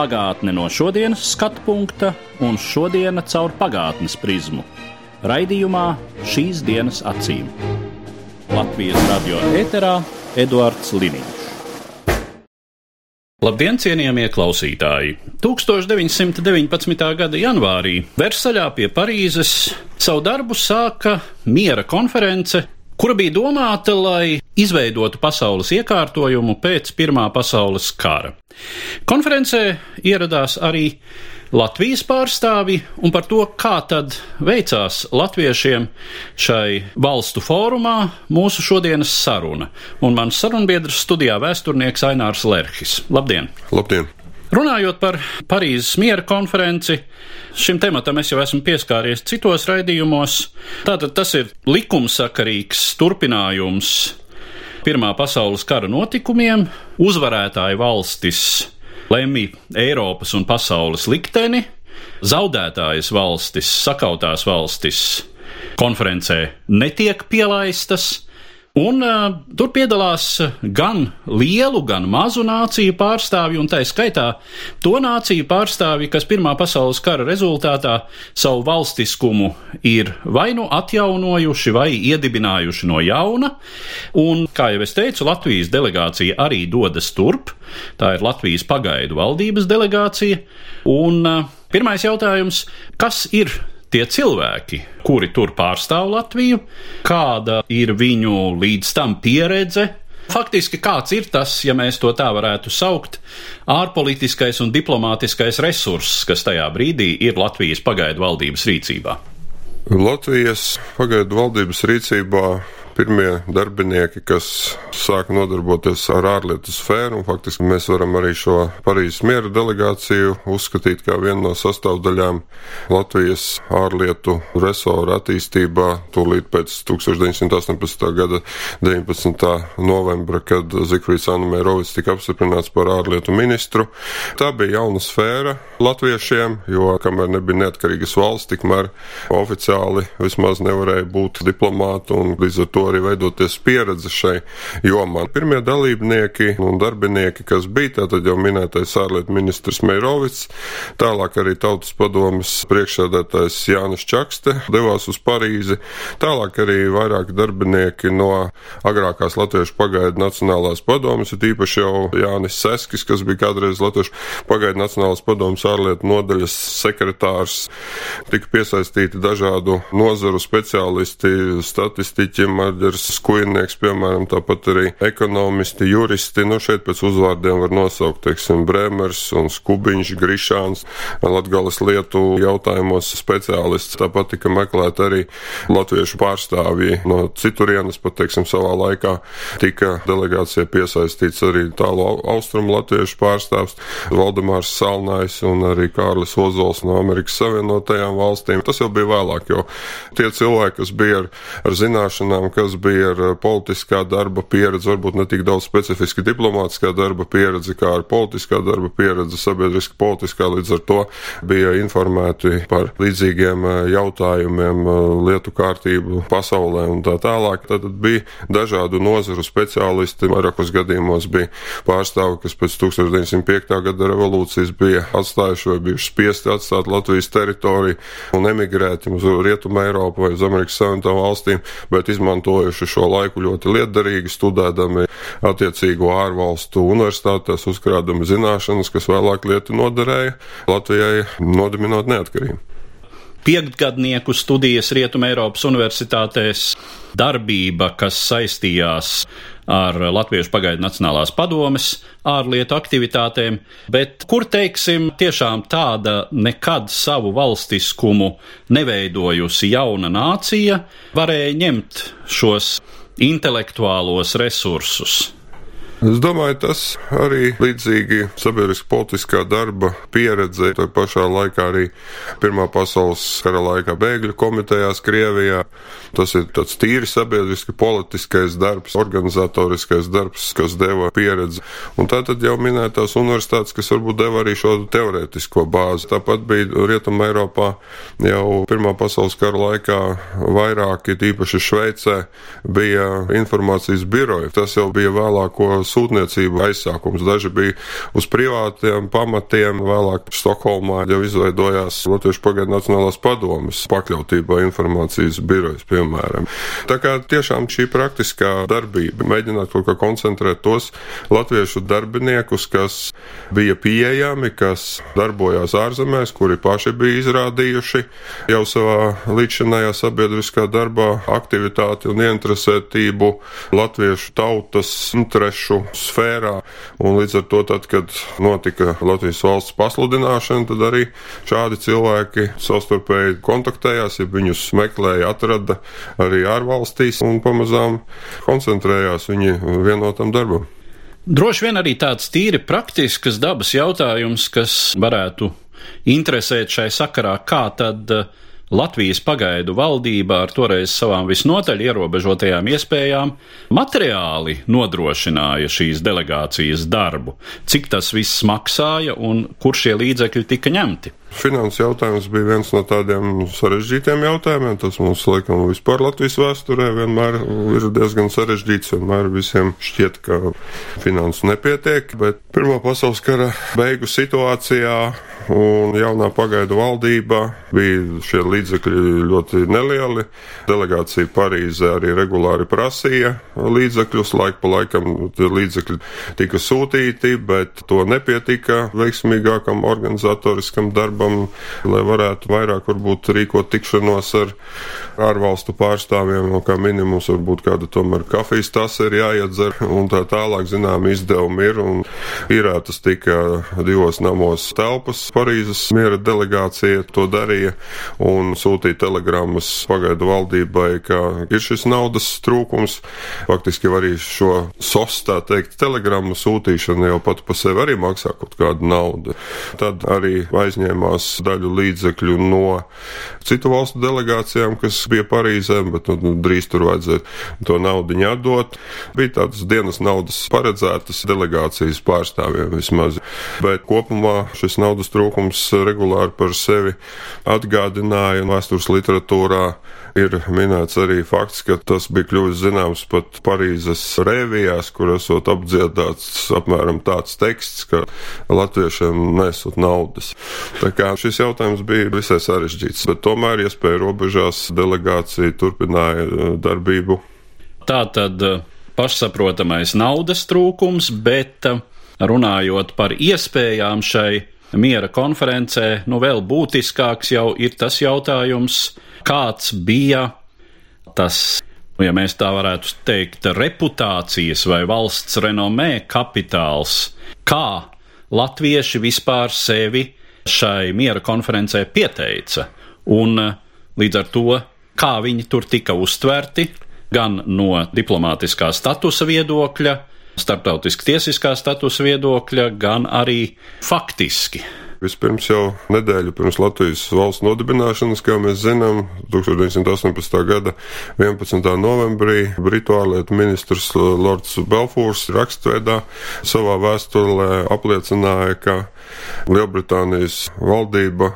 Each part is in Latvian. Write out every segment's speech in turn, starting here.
Pagātne no šodienas skatu punkta un šodienas caur pagātnes prizmu. Raidījumā šīs dienas acīm. Latvijas radio eterā Eduards Liniņš. Labdien, cienījamie klausītāji! 1919. gada janvārī Versaļā pie Parīzes savu darbu sāka miera konference, kura bija domāta, lai izveidotu pasaules iekārtojumu pēc Pirmā pasaules kara. Konferencē ieradās arī Latvijas pārstāvi un par to, kā tad veicās latviešiem šai valstu fórumā mūsu šodienas saruna. Un mans sarunbiedrs studijā vēsturnieks Ainārs Lerhis. Labdien! Labdien! Runājot par Parīzes miera konferenci, šim tematam es jau esmu pieskāries citos raidījumos. Tātad tas ir likumsakarīgs turpinājums Pirmā pasaules kara notikumiem, uzvarētāju valstis lemj Eiropas un pasaules likteni, zaudētājas valstis, sakautās valstis konferencē netiek pielaistas. Un uh, tur piedalās gan lielu, gan mazu nāciju pārstāvji, un tā skaitā to nāciju pārstāvji, kas Pirmā pasaules kara rezultātā savu valstiskumu ir vai nu atjaunojuši, vai iedibinājuši no jauna. Un, kā jau es teicu, Latvijas delegācija arī dodas turp. Tā ir Latvijas pagaidu valdības delegācija. Un uh, pirmais jautājums - kas ir tie cilvēki, kuri tur pārstāv Latviju, kāda ir viņu līdz tam pieredze. Faktiski kāds ir tas, ja mēs to tā varētu saukt, ārpolitiskais un diplomātiskais resurss, kas tajā brīdī ir Latvijas pagaidu valdības rīcībā? Latvijas pagaidu valdības rīcībā pirmie darbinieki, kas sāka nodarboties ar ārlietu sfēru, faktiski mēs varam arī šo Parīzes miera delegāciju uzskatīt kā vienu no sastāvdaļām Latvijas ārlietu resora attīstībā, tūlīt pēc 1918. gada 19. novembra, kad Zikfrīds Anamērovics tika apstiprināts par ārlietu ministru. Tā bija jauna sfēra latviešiem, jo kamēr nebija neatkarīgas valsts, tikmēr oficiāli vismaz nevarēja būt diplomāti un līdz ar to arī veidoties pieredze šai jomā. Pirmie dalībnieki un darbinieki, kas bija tātad jau minētais ārlietu ministrs Meirovics, tālāk arī Tautas padomas priekšsēdētājs Jānis Čakste devās uz Parīzi, tālāk arī vairāki darbinieki no agrākās Latviešu pagaidu nacionālās padomas, ir īpaši jau Jānis Seskis, kas bija kādreiz Latviešu pagaidu nacionālās padomas ārlietu nodaļas sekretārs, tika piesaistīti dažādu nozaru speciālisti, statistiķi, Marģers Skujnieks, piemēram, tāpat arī ekonomisti, juristi, nu šeit pēc uzvārdiem var nosaukt, teiksim, Brēmers un Skubiņš, Grišāns, Latgales lietu jautājumos speciālists. Tāpat tika meklēt arī latviešu pārstāvji no citurienes, pat, teiksim, savā laikā tika delegācija piesaistīts arī tālu austrumu latviešu pārstāvs Valdemārs Salnājs un arī Kārlis Ozols no Amerikas Savienotajām valstīm. Tas jau bija vēlāk, jo tie cilvēki, kas bija ar, ar zināšanām, kas bija ar politiskā darba pieredzi, varbūt ne tik daudz specifiski diplomātiskā darba pieredzi, kā ar politiskā darba pieredzi, sabiedriski politiskā, līdz ar to bija informēti par līdzīgiem jautājumiem, lietu kārtību pasaulē un tā tālāk. Tad bija dažādu nozaru speciālisti, vairākos gadījumos bija pārstāvi, kas pēc 1905. gada revolūcijas bija atstājuši vai bijuši spiesti atstāt Latvijas teritoriju un emigrēt uz Rietumu Eiropu vai uz Amerikas Savienotām valstīm, bet izmantojuši šo laiku ļoti liederīgi, studēdami attiecīgo ārvalstu universitātēs, uzkrādami zināšanas, kas vēlāk lieta noderēja Latvijai nodibinot neatkarību piektgadnieku studijas Rietumē Eiropas universitātēs, darbība, kas saistījās ar Latviešu pagaidu Nacionālās padomes ārlietu aktivitātēm, bet kur, teiksim, tiešām tāda nekad savu valstiskumu neveidojusi jauna nācija varēja ņemt šos intelektuālos resursus. Es domāju, tas arī līdzīgi sabiedriski politiskā darba pieredze, tā pašā laikā arī Pirmā pasaules kara laikā bēgļu komitejās Krievijā. Tas ir tāds tīri sabiedriski politiskais darbs, organizatoriskais darbs, kas deva pieredzi. Un tā tad jau minētās universitātes, kas varbūt deva arī šo teorētisko bāzi. Tāpat bija Rietuma Eiropā jau Pirmā pasaules kara laikā vairāki, tīpaši Šveicē, bija informācijas biroji. Tas jau bija vēlāko sūtniecību aizsākums. Daži bija uz privātiem pamatiem, vēlāk Stokholmā jau izveidojās Latviešu pagaidu Nacionālās padomas pakļautībā informācijas birojas, piemēram. Tā kā tiešām šī praktiskā darbība, mēģināt kaut kā koncentrēt tos latviešu darbiniekus, kas bija pieejami, kas darbojās ārzemēs, kuri paši bija izrādījuši jau savā līdzšanājā sabiedriskā darbā aktivitāti un ieinteresētību latviešu tautas interešu sfērā. Un līdz ar to, tad, kad notika Latvijas valsts pasludināšana, tad arī šādi cilvēki savstarpēji kontaktējās, ja viņus meklēja, atrada arī ārvalstīs un pamazām koncentrējās viņi vienotam darbam. Droši vien arī tāds tīri praktisks dabas jautājums, kas varētu interesēt šai sakarā, kā tad uh, Latvijas pagaidu valdība ar toreiz savām visnotaļ ierobežotajām iespējām materiāli nodrošināja šīs delegācijas darbu, cik tas viss maksāja un kur šie līdzekļi tika ņemti. Finanses jautājums bija viens no tādiem sarežģītiem jautājumiem. Tas mums, laikam, vispār Latvijas vēsturē vienmēr ir diezgan sarežģīts. Vienmēr visiem šķiet, ka finanses nepietiek, bet Pirmā pasaules kara beigu situācijā un jaunā pagaidu valdībā bija šie līdzekļi ļoti nelieli. Delegācija Parīzē arī regulāri prasīja līdzekļus, laik pa laikam līdzekļi tika sūtīti, bet to nepietika veiksmīgākam organizatoriskam darbam lai varētu vairāk varbūt rīkot tikšanos ar ārvalstu pārstāvjiem, no kā minimums varbūt kāda tomēr kafijas tas ir jāiedzer un tā tālāk zinām izdevumi ir un īrētas tika divos namos telpas Parīzes miera delegācija to darīja un sūtīja telegrammas pagaidu valdībai, ka ir šis naudas trūkums. Faktiski arī šo sos, tā teikt, telegrammu sūtīšana jau pat pa sevi arī maksā kaut kādu naudu. Tad arī aizņēma saņēmās daļu līdzekļu no citu valstu delegācijām, kas bija Parīzē, bet nu, drīz tur vajadzēja to naudu atdot. Bija tādas dienas naudas paredzētas delegācijas pārstāvjiem vismaz. Bet kopumā šis naudas trūkums regulāri par sevi atgādināja vēstures literatūrā Ir minēts arī fakts, ka tas bija kļuvis zināms pat Parīzes rēvijās, kur esot apdziedāts apmēram tāds teksts, ka latviešiem nesot naudas. Tā kā šis jautājums bija visai sarežģīts, bet tomēr iespēja robežās delegācija turpināja eh, darbību. Tā tad eh, pašsaprotamais naudas trūkums, bet eh, runājot par iespējām šai miera konferencē, nu vēl būtiskāks jau ir tas jautājums, kāds bija tas, nu, ja mēs tā varētu teikt, reputācijas vai valsts renomē kapitāls, kā latvieši vispār sevi šai miera konferencē pieteica, un līdz ar to, kā viņi tur tika uztverti, gan no diplomātiskā statusa viedokļa, starptautiski tiesiskā statusa viedokļa, gan arī faktiski. Vispirms jau nedēļu pirms Latvijas valsts nodibināšanas, kā mēs zinām, 1918. gada 11. novembrī Britu ārlietu ministrs Lords Belfūrs rakstveidā savā vēstulē apliecināja, ka Lielbritānijas valdība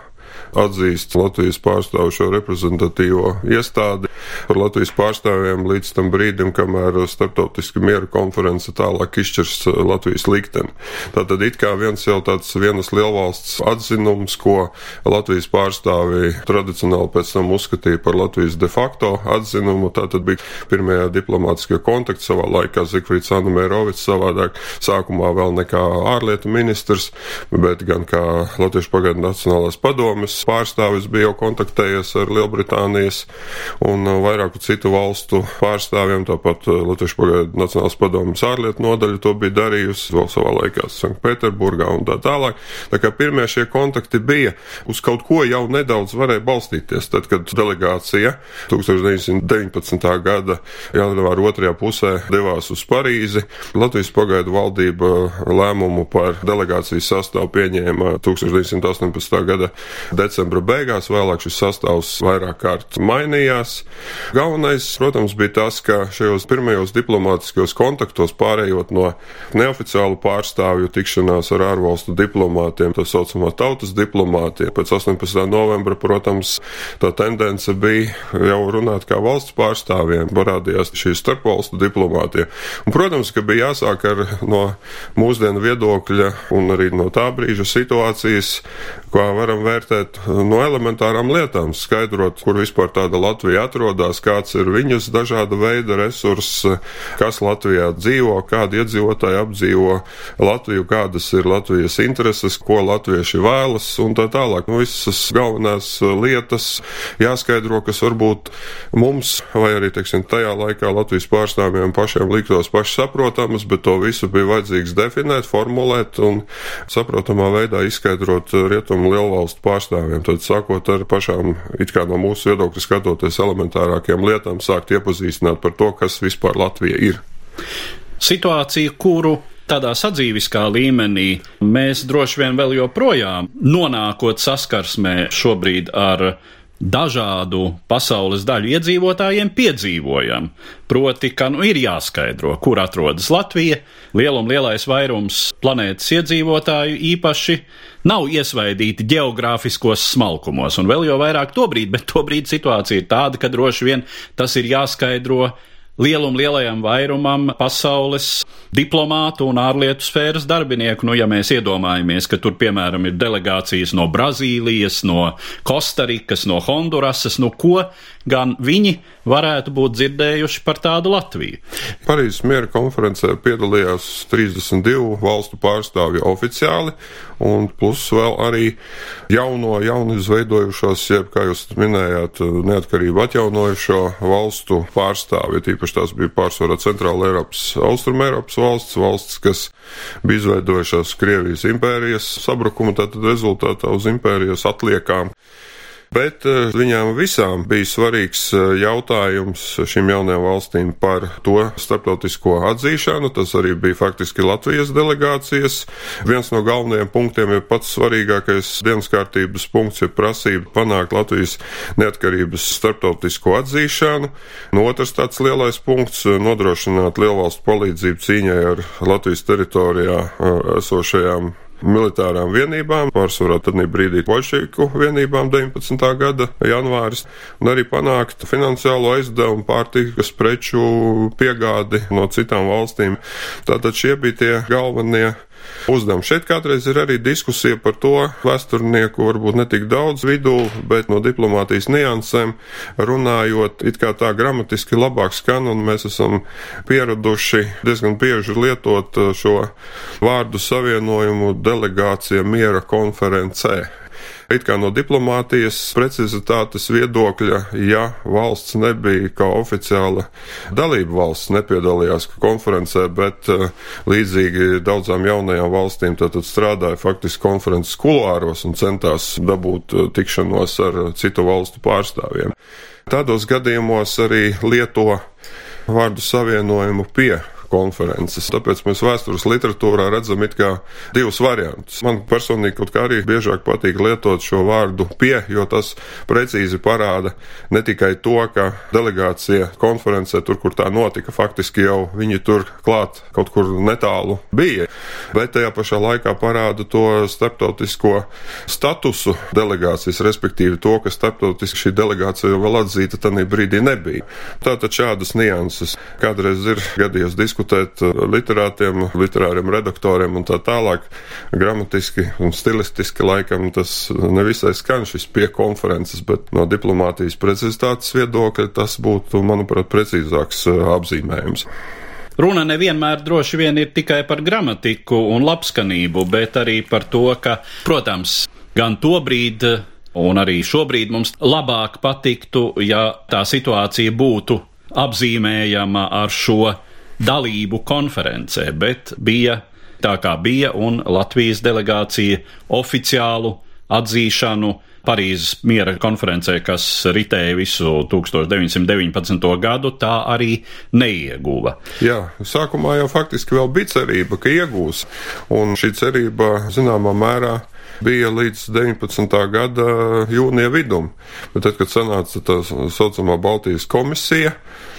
atzīst Latvijas pārstāvu šo reprezentatīvo iestādi par Latvijas pārstāvjiem līdz tam brīdim, kamēr starptautiska miera konference tālāk izšķirs Latvijas likteni. Tātad it kā viens jau tāds vienas lielvalsts atzinums, ko Latvijas pārstāvji tradicionāli pēc tam uzskatīja par Latvijas de facto atzinumu, tātad bija pirmajā diplomātiskajā kontaktā savā laikā Zikfrīds Anamērovics savādāk sākumā vēl nekā ārlietu ministrs, bet gan kā Latviešu pagaidu Nacionālās padomes pārstāvis bija jau kontaktējies ar Lielbritānijas un vairāku citu valstu pārstāvjiem, tāpat Latvijas pagaidu Nacionālās padomjas ārlietu nodaļa to bija darījusi vēl savā laikā Sanktpēterburgā un tā tālāk. Tā kā pirmie šie kontakti bija, uz kaut ko jau nedaudz varēja balstīties. Tad, kad delegācija 1919. gada janvāra otrajā pusē devās uz Parīzi, Latvijas pagaidu valdība lēmumu par delegācijas sastāvu pieņēma 1918. gada decembra beigās, vēlāk šis sastāvs vairāk kārt mainījās. Galvenais, protams, bija tas, ka šajos pirmajos diplomātiskajos kontaktos pārējot no neoficiālu pārstāvju tikšanās ar ārvalstu diplomātiem, tā saucamā tautas diplomātiem. Pēc 18. novembra, protams, tā tendence bija jau runāt kā valsts pārstāvjiem, parādījās šī starpvalstu diplomātija. Un, protams, ka bija jāsāk ar no mūsdienu viedokļa un arī no tā brīža situācijas, kā varam vērtēt no elementārām lietām, skaidrot, kur vispār tāda Latvija atrodas, kāds ir viņas dažāda veida resurss, kas Latvijā dzīvo, kādi iedzīvotāji apdzīvo Latviju, kādas ir Latvijas intereses, ko latvieši vēlas un tā tālāk. Nu, visas galvenās lietas jāskaidro, kas varbūt mums vai arī, teiksim, tajā laikā Latvijas pārstāvjiem pašiem liktos pašsaprotamas, bet to visu bija vajadzīgs definēt, formulēt un saprotamā veidā izskaidrot rietumu lielvalstu pārstāvjiem. Tad sākot ar pašām, it kā no mūsu viedokļa skatoties, elementārākiem lietām, sākt iepazīstināt par to, kas vispār Latvija ir. Situācija, kuru tādā sadzīviskā līmenī mēs droši vien vēl joprojām nonākot saskarsmē šobrīd ar dažādu pasaules daļu iedzīvotājiem piedzīvojam. Proti, ka nu ir jāskaidro, kur atrodas Latvija. Lielum lielais vairums planētas iedzīvotāju īpaši nav iesvaidīti geogrāfiskos smalkumos, un vēl jau vairāk to brīdi, bet to brīdi situācija ir tāda, ka droši vien tas ir jāskaidro lielum lielajam vairumam pasaules diplomātu un ārlietu sfēras darbinieku. Nu, ja mēs iedomājamies, ka tur, piemēram, ir delegācijas no Brazīlijas, no Kostarikas, no Hondurasas, nu ko gan viņi varētu būt dzirdējuši par tādu Latviju. Parīzes miera konferencē piedalījās 32 valstu pārstāvji oficiāli, un plus vēl arī jauno, jaunu izveidojušos, jeb, kā jūs minējāt, neatkarību atjaunojušo valstu pārstāvji. Tīpaši tās bija pārsvarā Centrāla Eiropas, Austrum Eiropas valsts, valsts, kas bija izveidojušās Krievijas impērijas sabrukuma, tātad rezultātā uz impērijas atliekām. Bet eh, viņām visām bija svarīgs eh, jautājums šīm jaunajām valstīm par to starptautisko atzīšanu. Tas arī bija faktiski Latvijas delegācijas. Viens no galvenajiem punktiem ir pats svarīgākais dienas kārtības punkts, ir prasība panākt Latvijas neatkarības starptautisko atzīšanu. No otrs tāds lielais punkts - nodrošināt lielvalstu palīdzību cīņai ar Latvijas teritorijā eh, esošajām militārām vienībām, pārsvarā tad brīdī poļšīku vienībām 19. gada janvāris, un arī panākt finansiālo aizdevumu pārtikas preču piegādi no citām valstīm. Tātad šie bija tie galvenie uzdevums. Šeit kādreiz ir arī diskusija par to, vēsturnieku varbūt netik daudz vidū, bet no diplomātijas niansēm runājot, it kā tā gramatiski labāk skan, un mēs esam pieraduši diezgan bieži lietot šo vārdu savienojumu delegācija miera konferencē. It kā no diplomātijas precizitātes viedokļa, ja valsts nebija kā oficiāla dalība valsts, nepiedalījās konferencē, bet eh, līdzīgi daudzām jaunajām valstīm tad strādāja faktiski konferences kuluāros un centās dabūt eh, tikšanos ar citu valstu pārstāvjiem. Tādos gadījumos arī lieto vārdu savienojumu pie konferences. Tāpēc mēs vēstures literatūrā redzam it kā divus variantus. Man personīgi kaut kā arī biežāk patīk lietot šo vārdu pie, jo tas precīzi parāda ne tikai to, ka delegācija konferencē, tur, kur tā notika, faktiski jau viņi tur klāt kaut kur netālu bija, bet tajā pašā laikā parāda to starptautisko statusu delegācijas, respektīvi to, ka starptautiski šī delegācija vēl atzīta tajā brīdī nebija. Tātad šādas nianses kādreiz ir gadījies diskutēt diskutēt literātiem, literāriem redaktoriem un tā tālāk. Gramatiski un stilistiski laikam tas nevisai skan šis pie konferences, bet no diplomātijas precizitātes viedokļa tas būtu, manuprāt, precīzāks uh, apzīmējums. Runa nevienmēr droši vien ir tikai par gramatiku un labskanību, bet arī par to, ka, protams, gan to brīdi Un arī šobrīd mums labāk patiktu, ja tā situācija būtu apzīmējama ar šo dalību konferencē, bet bija tā kā bija, un Latvijas delegācija oficiālu atzīšanu Parīzes miera konferencē, kas ritēja visu 1919. gadu, tā arī neieguva. Jā, sākumā jau faktiski vēl bija cerība, ka iegūs, un šī cerība zināmā mērā bija līdz 19. gada jūnija vidum. Bet tad, kad sanāca tā saucamā Baltijas komisija,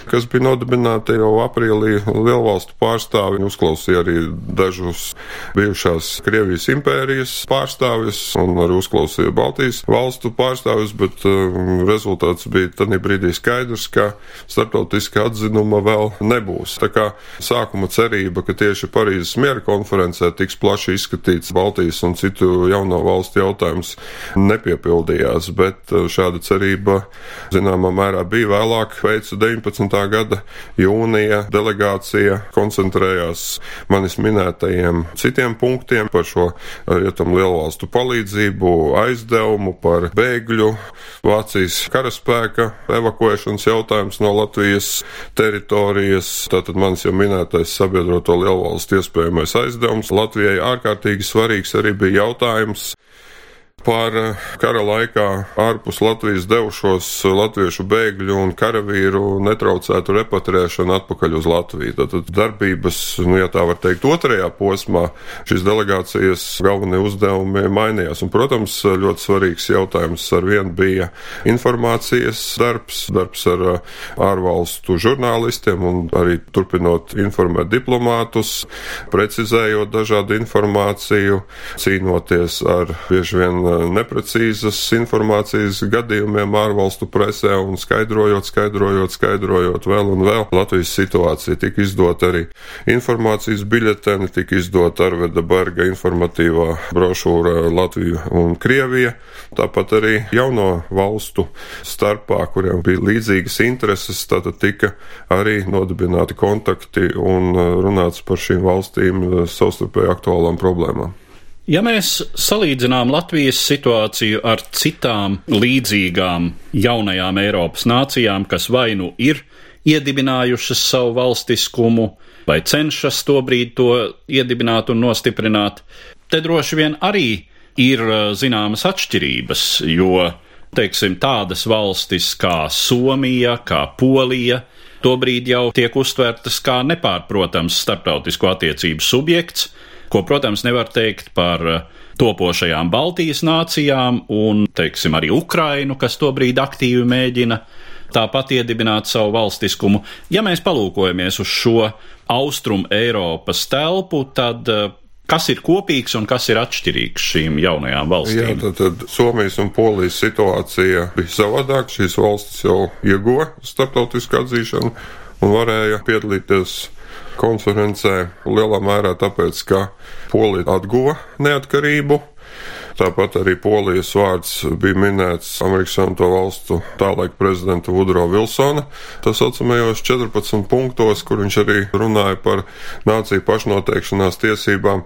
kas bija nodibināta jau aprīlī. Lielvalstu pārstāvi uzklausīja arī dažus bijušās Krievijas impērijas pārstāvis un arī uzklausīja Baltijas valstu pārstāvis, bet um, rezultāts bija tad brīdī skaidrs, ka starptautiska atzinuma vēl nebūs. Tā kā sākuma cerība, ka tieši Parīzes miera konferencē tiks plaši izskatīts Baltijas un citu jauno valstu jautājums, nepiepildījās, bet uh, šāda cerība zināmā mērā bija vēlāk, veica 19 gada jūnija delegācija koncentrējās manis minētajiem citiem punktiem par šo rietumu lielvalstu palīdzību, aizdevumu, par bēgļu, Vācijas karaspēka evakuēšanas jautājums no Latvijas teritorijas, tātad manis jau minētais sabiedroto lielvalstu iespējamais aizdevums. Latvijai ārkārtīgi svarīgs arī bija jautājums par eh, kara laikā ārpus Latvijas devušos latviešu bēgļu un karavīru netraucētu repatriēšanu atpakaļ uz Latviju. Tātad darbības, nu, ja tā var teikt, otrajā posmā šīs delegācijas galvenie uzdevumi mainījās. Un, protams, ļoti svarīgs jautājums ar vienu bija informācijas darbs, darbs ar eh, ārvalstu žurnālistiem un arī turpinot informēt diplomātus, precizējot dažādu informāciju, cīnoties ar bieži vien eh, neprecīzas informācijas gadījumiem ārvalstu presē un skaidrojot, skaidrojot, skaidrojot vēl un vēl. Latvijas situācija tika izdota arī informācijas biļeteni, tika izdota Arveda Berga informatīvā brošūra Latvija un Krievija. Tāpat arī jauno valstu starpā, kuriem bija līdzīgas intereses, tātad tika arī nodibināti kontakti un runāts par šīm valstīm savstarpēji aktuālām problēmām. Ja mēs salīdzinām Latvijas situāciju ar citām līdzīgām jaunajām Eiropas nācijām, kas vai nu ir iedibinājušas savu valstiskumu, vai cenšas to brīdi to iedibināt un nostiprināt, te droši vien arī ir zināmas atšķirības, jo, teiksim, tādas valstis kā Somija, kā Polija, tobrīd jau tiek uztvertas kā nepārprotams starptautisko attiecību subjekts, ko, protams, nevar teikt par eh, topošajām Baltijas nācijām un, teiksim, arī Ukrainu, kas tobrīd aktīvi mēģina tāpat iedibināt savu valstiskumu. Ja mēs palūkojamies uz šo austrumu Eiropas telpu, tad eh, kas ir kopīgs un kas ir atšķirīgs šīm jaunajām valstīm? Jā, tad, tad Somijas un Polijas situācija bija savādāka. Šīs valstis jau ieguva starptautisku atzīšanu un varēja piedalīties konferencē lielā mērā tāpēc, ka Polija atguva neatkarību Tāpat arī Polijas vārds bija minēts Amerikas Savienoto Valstu tālaika prezidenta Vudro Vilsona. Tā saucamajos 14 punktos, kur viņš arī runāja par nāciju pašnoteikšanās tiesībām.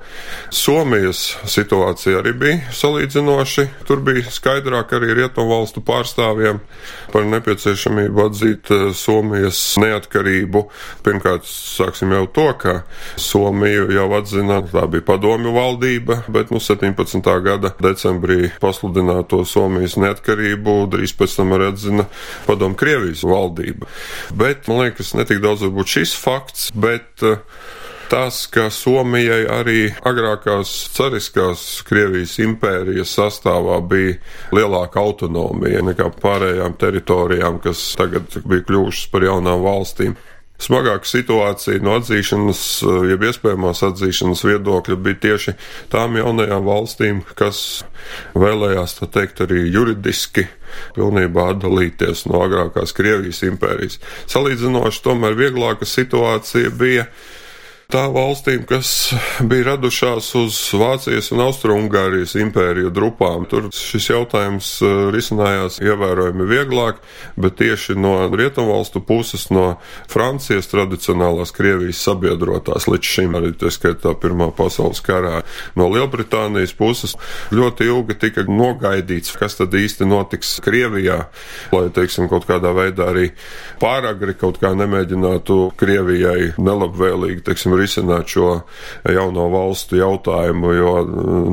Somijas situācija arī bija salīdzinoši. Tur bija skaidrāk arī rietumu valstu pārstāvjiem par nepieciešamību atzīt eh, Somijas neatkarību. Pirmkārt, sāksim jau to, ka Somiju jau atzina, tā bija padomju valdība, bet nu 17. gada decembrī pasludināto Somijas neatkarību, drīz pēc tam arī atzina padomu Krievijas valdība. Bet, man liekas, netik daudz varbūt šis fakts, bet uh, tas, ka Somijai arī agrākās cariskās Krievijas impērijas sastāvā bija lielāka autonomija nekā pārējām teritorijām, kas tagad bija kļuvušas par jaunām valstīm. Smagāka situācija no atzīšanas, eh, jeb iespējamās atzīšanas viedokļa bija tieši tām jaunajām valstīm, kas vēlējās, tā teikt, arī juridiski pilnībā atdalīties no agrākās Krievijas impērijas. Salīdzinoši tomēr vieglāka situācija bija tā valstīm, kas bija radušās uz Vācijas un Austro-Ungārijas impēriju drupām. Tur šis jautājums uh, risinājās ievērojami vieglāk, bet tieši no rietumvalstu puses, no Francijas tradicionālās Krievijas sabiedrotās līdz šim arī, tā skaitā, Pirmā pasaules karā, no Lielbritānijas puses ļoti ilgi tika nogaidīts, kas tad īsti notiks Krievijā, lai, teiksim, kaut kādā veidā arī pāragri kaut kā nemēģinātu Krievijai nelabvēlīgi, teiksim, risināt šo jauno valstu jautājumu, jo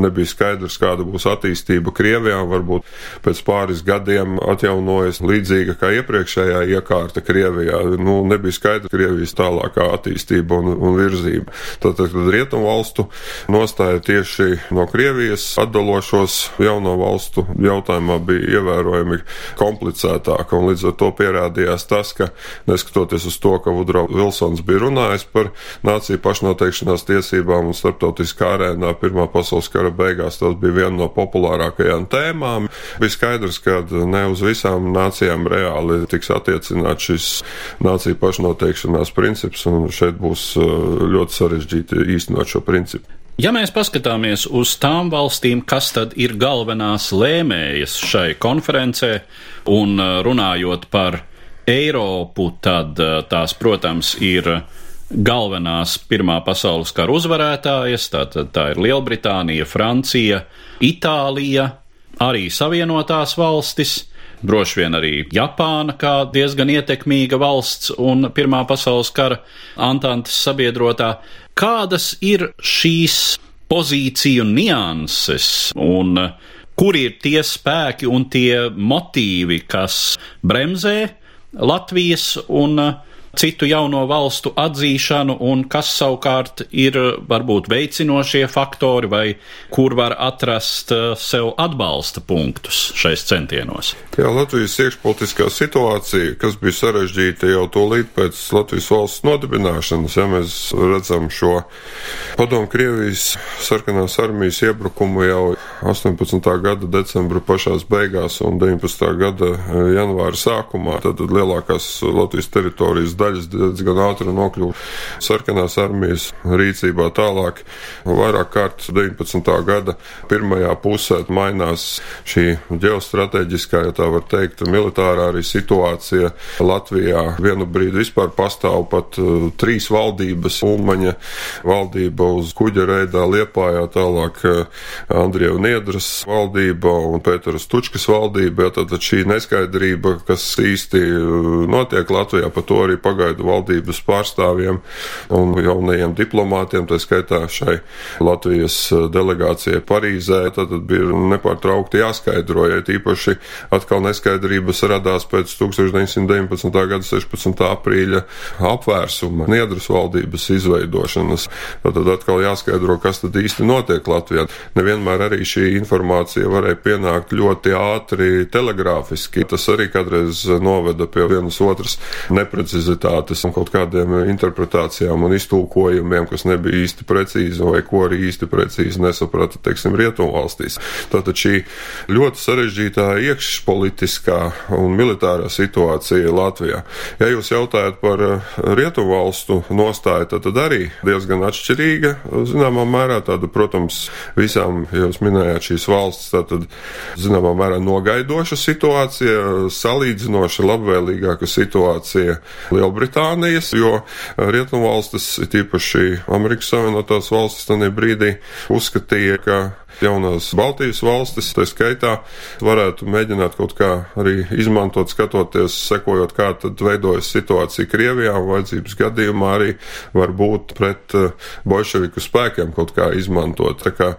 nebija skaidrs, kāda būs attīstība Krievijā. Varbūt pēc pāris gadiem atjaunojas līdzīga kā iepriekšējā iekārta Krievijā. Nu, nebija skaidrs Krievijas tālākā attīstība un, un virzība. Tātad rietumu valstu nostāja tieši no Krievijas atdalošos jauno valstu jautājumā bija ievērojami komplicētāka, un līdz ar to pierādījās tas, ka neskatoties uz to, ka Vudro Vilsons bija runājis par nāciju pašnoteikšanās tiesībām un starptautiskā arēnā Pirmā pasaules kara beigās, tas bija viena no populārākajām tēmām. Bija skaidrs, ka ne uz visām nācijām reāli tiks attiecināts šis nāciju pašnoteikšanās princips, un šeit būs uh, ļoti sarežģīti īstenot šo principu. Ja mēs paskatāmies uz tām valstīm, kas tad ir galvenās lēmējas šai konferencē, un uh, runājot par Eiropu, tad uh, tās, protams, ir galvenās Pirmā pasaules kara uzvarētājas, tātad tā ir Lielbritānija, Francija, Itālija, arī Savienotās valstis, droši vien arī Japāna kā diezgan ietekmīga valsts un Pirmā pasaules kara Antantes sabiedrotā. Kādas ir šīs pozīciju nianses un kur ir tie spēki un tie motīvi, kas bremzē Latvijas un citu jauno valstu atzīšanu, un kas savukārt ir varbūt veicinošie faktori, vai kur var atrast uh, sev atbalsta punktus šais centienos? Jā, Latvijas iekšpolitiskā situācija, kas bija sarežģīta jau tūlīt pēc Latvijas valsts nodibināšanas, ja mēs redzam šo padomu Krievijas sarkanās armijas iebrukumu jau 18. gada decembra pašās beigās un 19. gada janvāra sākumā, tad lielākās Latvijas teritorijas daļa daļas diezgan ātri nokļuva sarkanās armijas rīcībā tālāk. Vairāk kārt 19. gada pirmajā pusē mainās šī ģeostrateģiskā, ja tā var teikt, militārā arī situācija Latvijā. Vienu brīdi vispār pastāv pat uh, trīs valdības - Ulmaņa valdība uz kuģa reidā Liepājā, tālāk uh, Andrievu Niedras valdība un Pēteras Tučkas valdība. Ja, tad šī neskaidrība, kas īsti uh, notiek Latvijā, par to arī pagājušajā pagaidu valdības pārstāvjiem un jaunajiem diplomātiem, tā skaitā šai Latvijas eh, delegācijai Parīzē, tad bija nepārtraukti jāskaidro, ja īpaši atkal neskaidrības radās pēc 1919. gada 16. aprīļa apvērsuma Niedras valdības izveidošanas. Tad atkal jāskaidro, kas tad īsti notiek Latvijā. Nevienmēr arī šī informācija varēja pienākt ļoti ātri telegrāfiski. Tas arī kādreiz noveda pie vienas otras neprecizitātes aktivitātes un kaut kādiem interpretācijām un iztulkojumiem, kas nebija īsti precīzi vai ko arī īsti precīzi nesaprata, teiksim, rietumvalstīs. Tātad šī ļoti sarežģītā iekšpolitiskā un militārā situācija Latvijā. Ja jūs jautājat par eh, rietumvalstu nostāju, tad, tad arī diezgan atšķirīga, zināmā mērā tāda, protams, visām, jūs minējāt šīs valsts, tātad, zināmā mērā nogaidoša situācija, salīdzinoši labvēlīgāka situācija Lielbritānijā. Lielbritānijas, jo Rietumvalstis, tīpaši Amerikas Savienotās valstis, tajā brīdī uzskatīja, ka jaunās Baltijas valstis, tā skaitā, varētu mēģināt kaut kā arī izmantot, skatoties, sekojot, kā tad veidojas situācija Krievijā, un vajadzības gadījumā arī var būt pret eh, bolševiku spēkiem kaut kā izmantot. Tā kā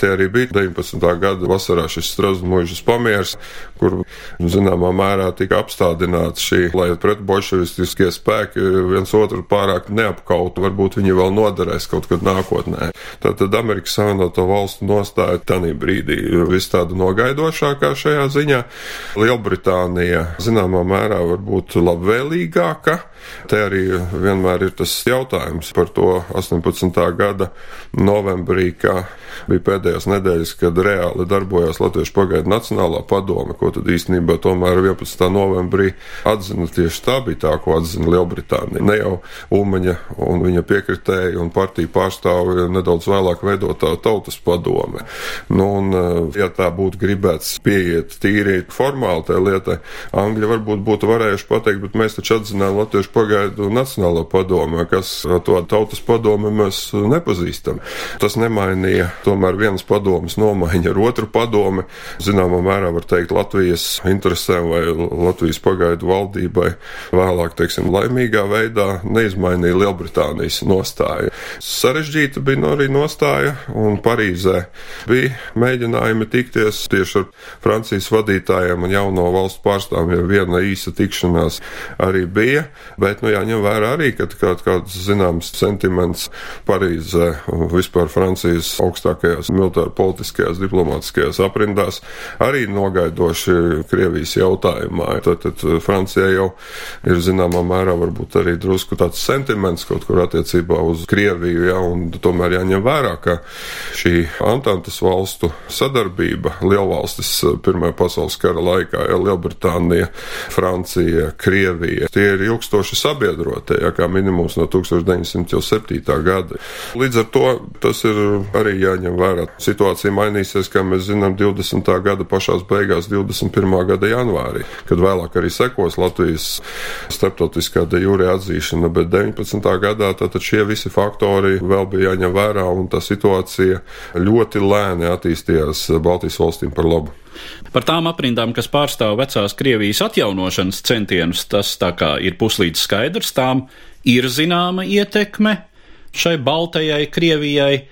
tie arī bija 19. gada vasarā šis Strasmuižas pamiers, kur zināmā mērā tika apstādināts šī, lai pret bolševistiskie spēki viens otru pārāk neapkautu, varbūt viņi vēl noderēs kaut kad nākotnē. Tātad Amerikas Savienoto valstu nostāja nostāja tajā brīdī vis tāda nogaidošākā šajā ziņā. Lielbritānija zināmā mērā var būt labvēlīgāka te arī vienmēr ir tas jautājums par to 18. gada novembrī, kā bija pēdējās nedēļas, kad reāli darbojās Latviešu pagaidu Nacionālā padome, ko tad īstenībā tomēr 11. novembrī atzina tieši tā bija tā, ko atzina Lielbritānija. Ne jau Ulmaņa un viņa piekritēji un partiju pārstāvi nedaudz vēlāk veidotā tautas padome. Nu, un, ja tā būtu gribēts pieiet tīri formāli tai lietai, Angļi varbūt būtu varējuši pateikt, bet mēs taču atzinām Latviešu pagaidu Nacionālo padomu, kas to tautas padomu mēs nepazīstam. Tas nemainīja tomēr vienas padomas nomaiņa ar otru padomi. Zināmā mērā var teikt Latvijas interesēm vai Latvijas pagaidu valdībai vēlāk, teiksim, laimīgā veidā neizmainīja Lielbritānijas nostāju. Sarežģīta bija no arī nostāja, un Parīzē bija mēģinājumi tikties tieši ar Francijas vadītājiem un jauno valstu pārstāvjiem, viena īsa tikšanās arī bija, bet, nu, jāņem vērā arī, ka kaut kāds zināms sentiments Parīzē un vispār Francijas augstākajās militāra politiskajās diplomātiskajās aprindās arī nogaidoši Krievijas jautājumā. Tad, tad Francijai jau ir zināmā mērā varbūt arī drusku tāds sentiments kaut kur attiecībā uz Krieviju, ja, un tomēr jāņem vērā, ka šī Antantas valstu sadarbība lielvalstis Pirmajā pasaules kara laikā, ja Lielbritānija, Francija, Krievija, tie ir ilgstoši sabiedrotie, ja kā minimums no 1907. gada. Līdz ar to tas ir arī jāņem vērā. Situācija mainīsies, kā mēs zinām, 20. gada pašās beigās, 21. gada janvārī, kad vēlāk arī sekos Latvijas starptautiskā de jūrē atzīšana, bet 19. gadā tātad šie visi faktori vēl bija jāņem vērā, un tā situācija ļoti lēni attīstījās Baltijas valstīm par labu. Par tām aprindām, kas pārstāv vecās Krievijas atjaunošanas centienus, tas tā kā ir puslīdz skaidrs, tām ir zināma ietekme šai Baltajai Krievijai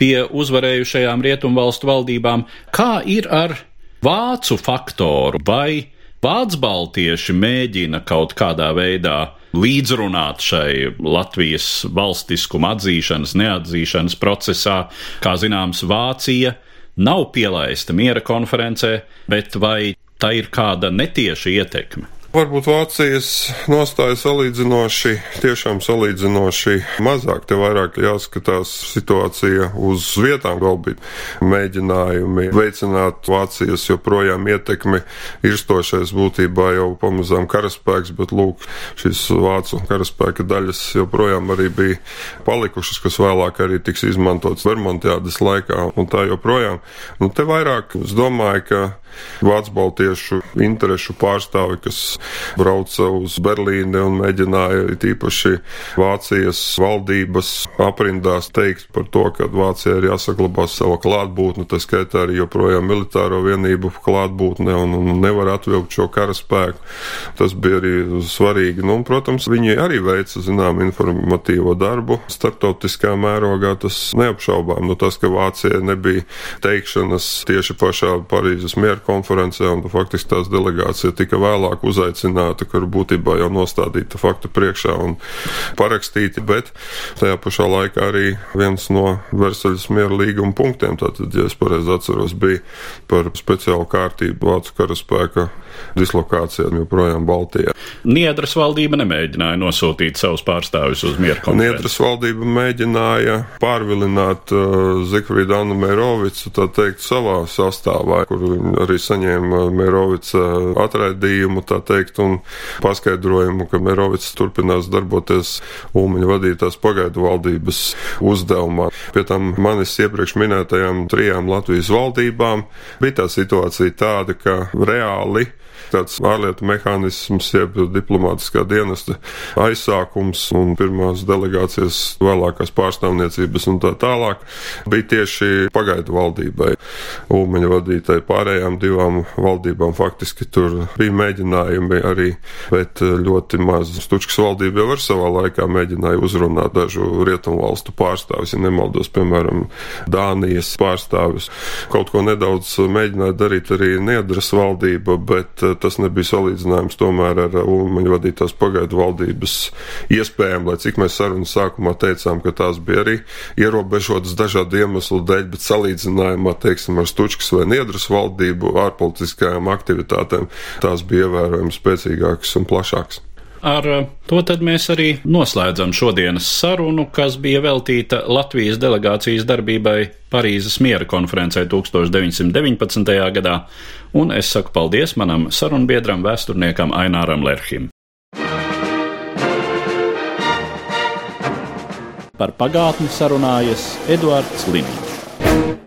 pie uzvarējušajām rietumvalstu valdībām. Kā ir ar vācu faktoru vai vācu baltieši mēģina kaut kādā veidā līdzrunāt šai Latvijas valstiskuma atzīšanas, neatzīšanas procesā, kā zināms, Vācija nav pielaista miera konferencē, bet vai tā ir kāda netieša ietekme? Varbūt Vācijas nostāja salīdzinoši, tiešām salīdzinoši mazāk. Te vairāk jāskatās situācija uz vietām. Bija mēģinājumi veicināt Vācijas joprojām ietekmi. Irstošais būtībā jau pamazām karaspēks, bet lūk, šīs vācu karaspēka daļas joprojām arī bija palikušas, kas vēlāk arī tiks izmantotas Vermontiādas laikā un tā joprojām. Nu, te vairāk es domāju, ka Vācu baltiešu interešu pārstāvi, kas brauca uz Berlīni un mēģināja tīpaši Vācijas valdības aprindās teikt par to, ka Vācija ir jāsaglabā sava klātbūtne, tā skaitā arī joprojām militāro vienību klātbūtne un, un nevar atvilkt šo karaspēku. Tas bija arī svarīgi. Nu, un, protams, viņi arī veica, zinām, informatīvo darbu starptautiskā mērogā, tas neapšaubām. Nu, tas, ka Vācija nebija teikšanas tieši pašā Parīzes miera konferencē, un faktiski tās delegācija tika vēlāk uzaicināta, kur būtībā jau nostādīta faktu priekšā un parakstīti, bet tajā pašā laikā arī viens no Versaļas miera līguma punktiem, tātad, ja es pareizi atceros, bija par speciālu kārtību Vācu karaspēka dislokācijām joprojām Baltijā. Niedras valdība nemēģināja nosūtīt savus pārstāvjus uz mieru konferenci. Niedras valdība mēģināja pārvilināt uh, Zikfrīdu Annu Mērovicu, tā teikt, savā sastāvā, kur arī saņēma Mērovica atraidījumu, tā teikt, un paskaidrojumu, ka Mērovics turpinās darboties Ulmaņa vadītās pagaidu valdības uzdevumā. Pie tam manis iepriekš minētajām trijām Latvijas valdībām bija tā situācija tāda, ka reāli tāds ārlietu mehānisms, jeb diplomātiskā dienesta aizsākums un pirmās delegācijas vēlākās pārstāvniecības un tā tālāk bija tieši pagaidu valdībai. Ulmaņa vadītāji pārējām divām valdībām faktiski tur bija mēģinājumi arī, bet ļoti maz. Stučkas valdība jau ar savā laikā mēģināja uzrunāt dažu rietumu valstu pārstāvis, ja nemaldos, piemēram, Dānijas pārstāvis. Kaut ko nedaudz mēģināja darīt arī Niedras valdība, bet tas nebija salīdzinājums tomēr ar Ulmaņa vadītās pagaidu valdības iespējām, lai cik mēs sarunas sākumā teicām, ka tās bija arī ierobežotas dažādu iemeslu dēļ, bet salīdzinājumā, teiksim, ar Stučkas vai Niedras valdību ārpolitiskajām aktivitātēm, tās bija ievērojami spēcīgākas un plašākas. Ar eh, to mēs arī noslēdzam šodienas sarunu, kas bija veltīta Latvijas delegācijas darbībai Parīzes miera konferencē 1919. gadā, un es saku paldies manam sarunbiedram, vēsturniekam Aināram Lerhim. Par pagātni sarunājas Eduards Liniņš.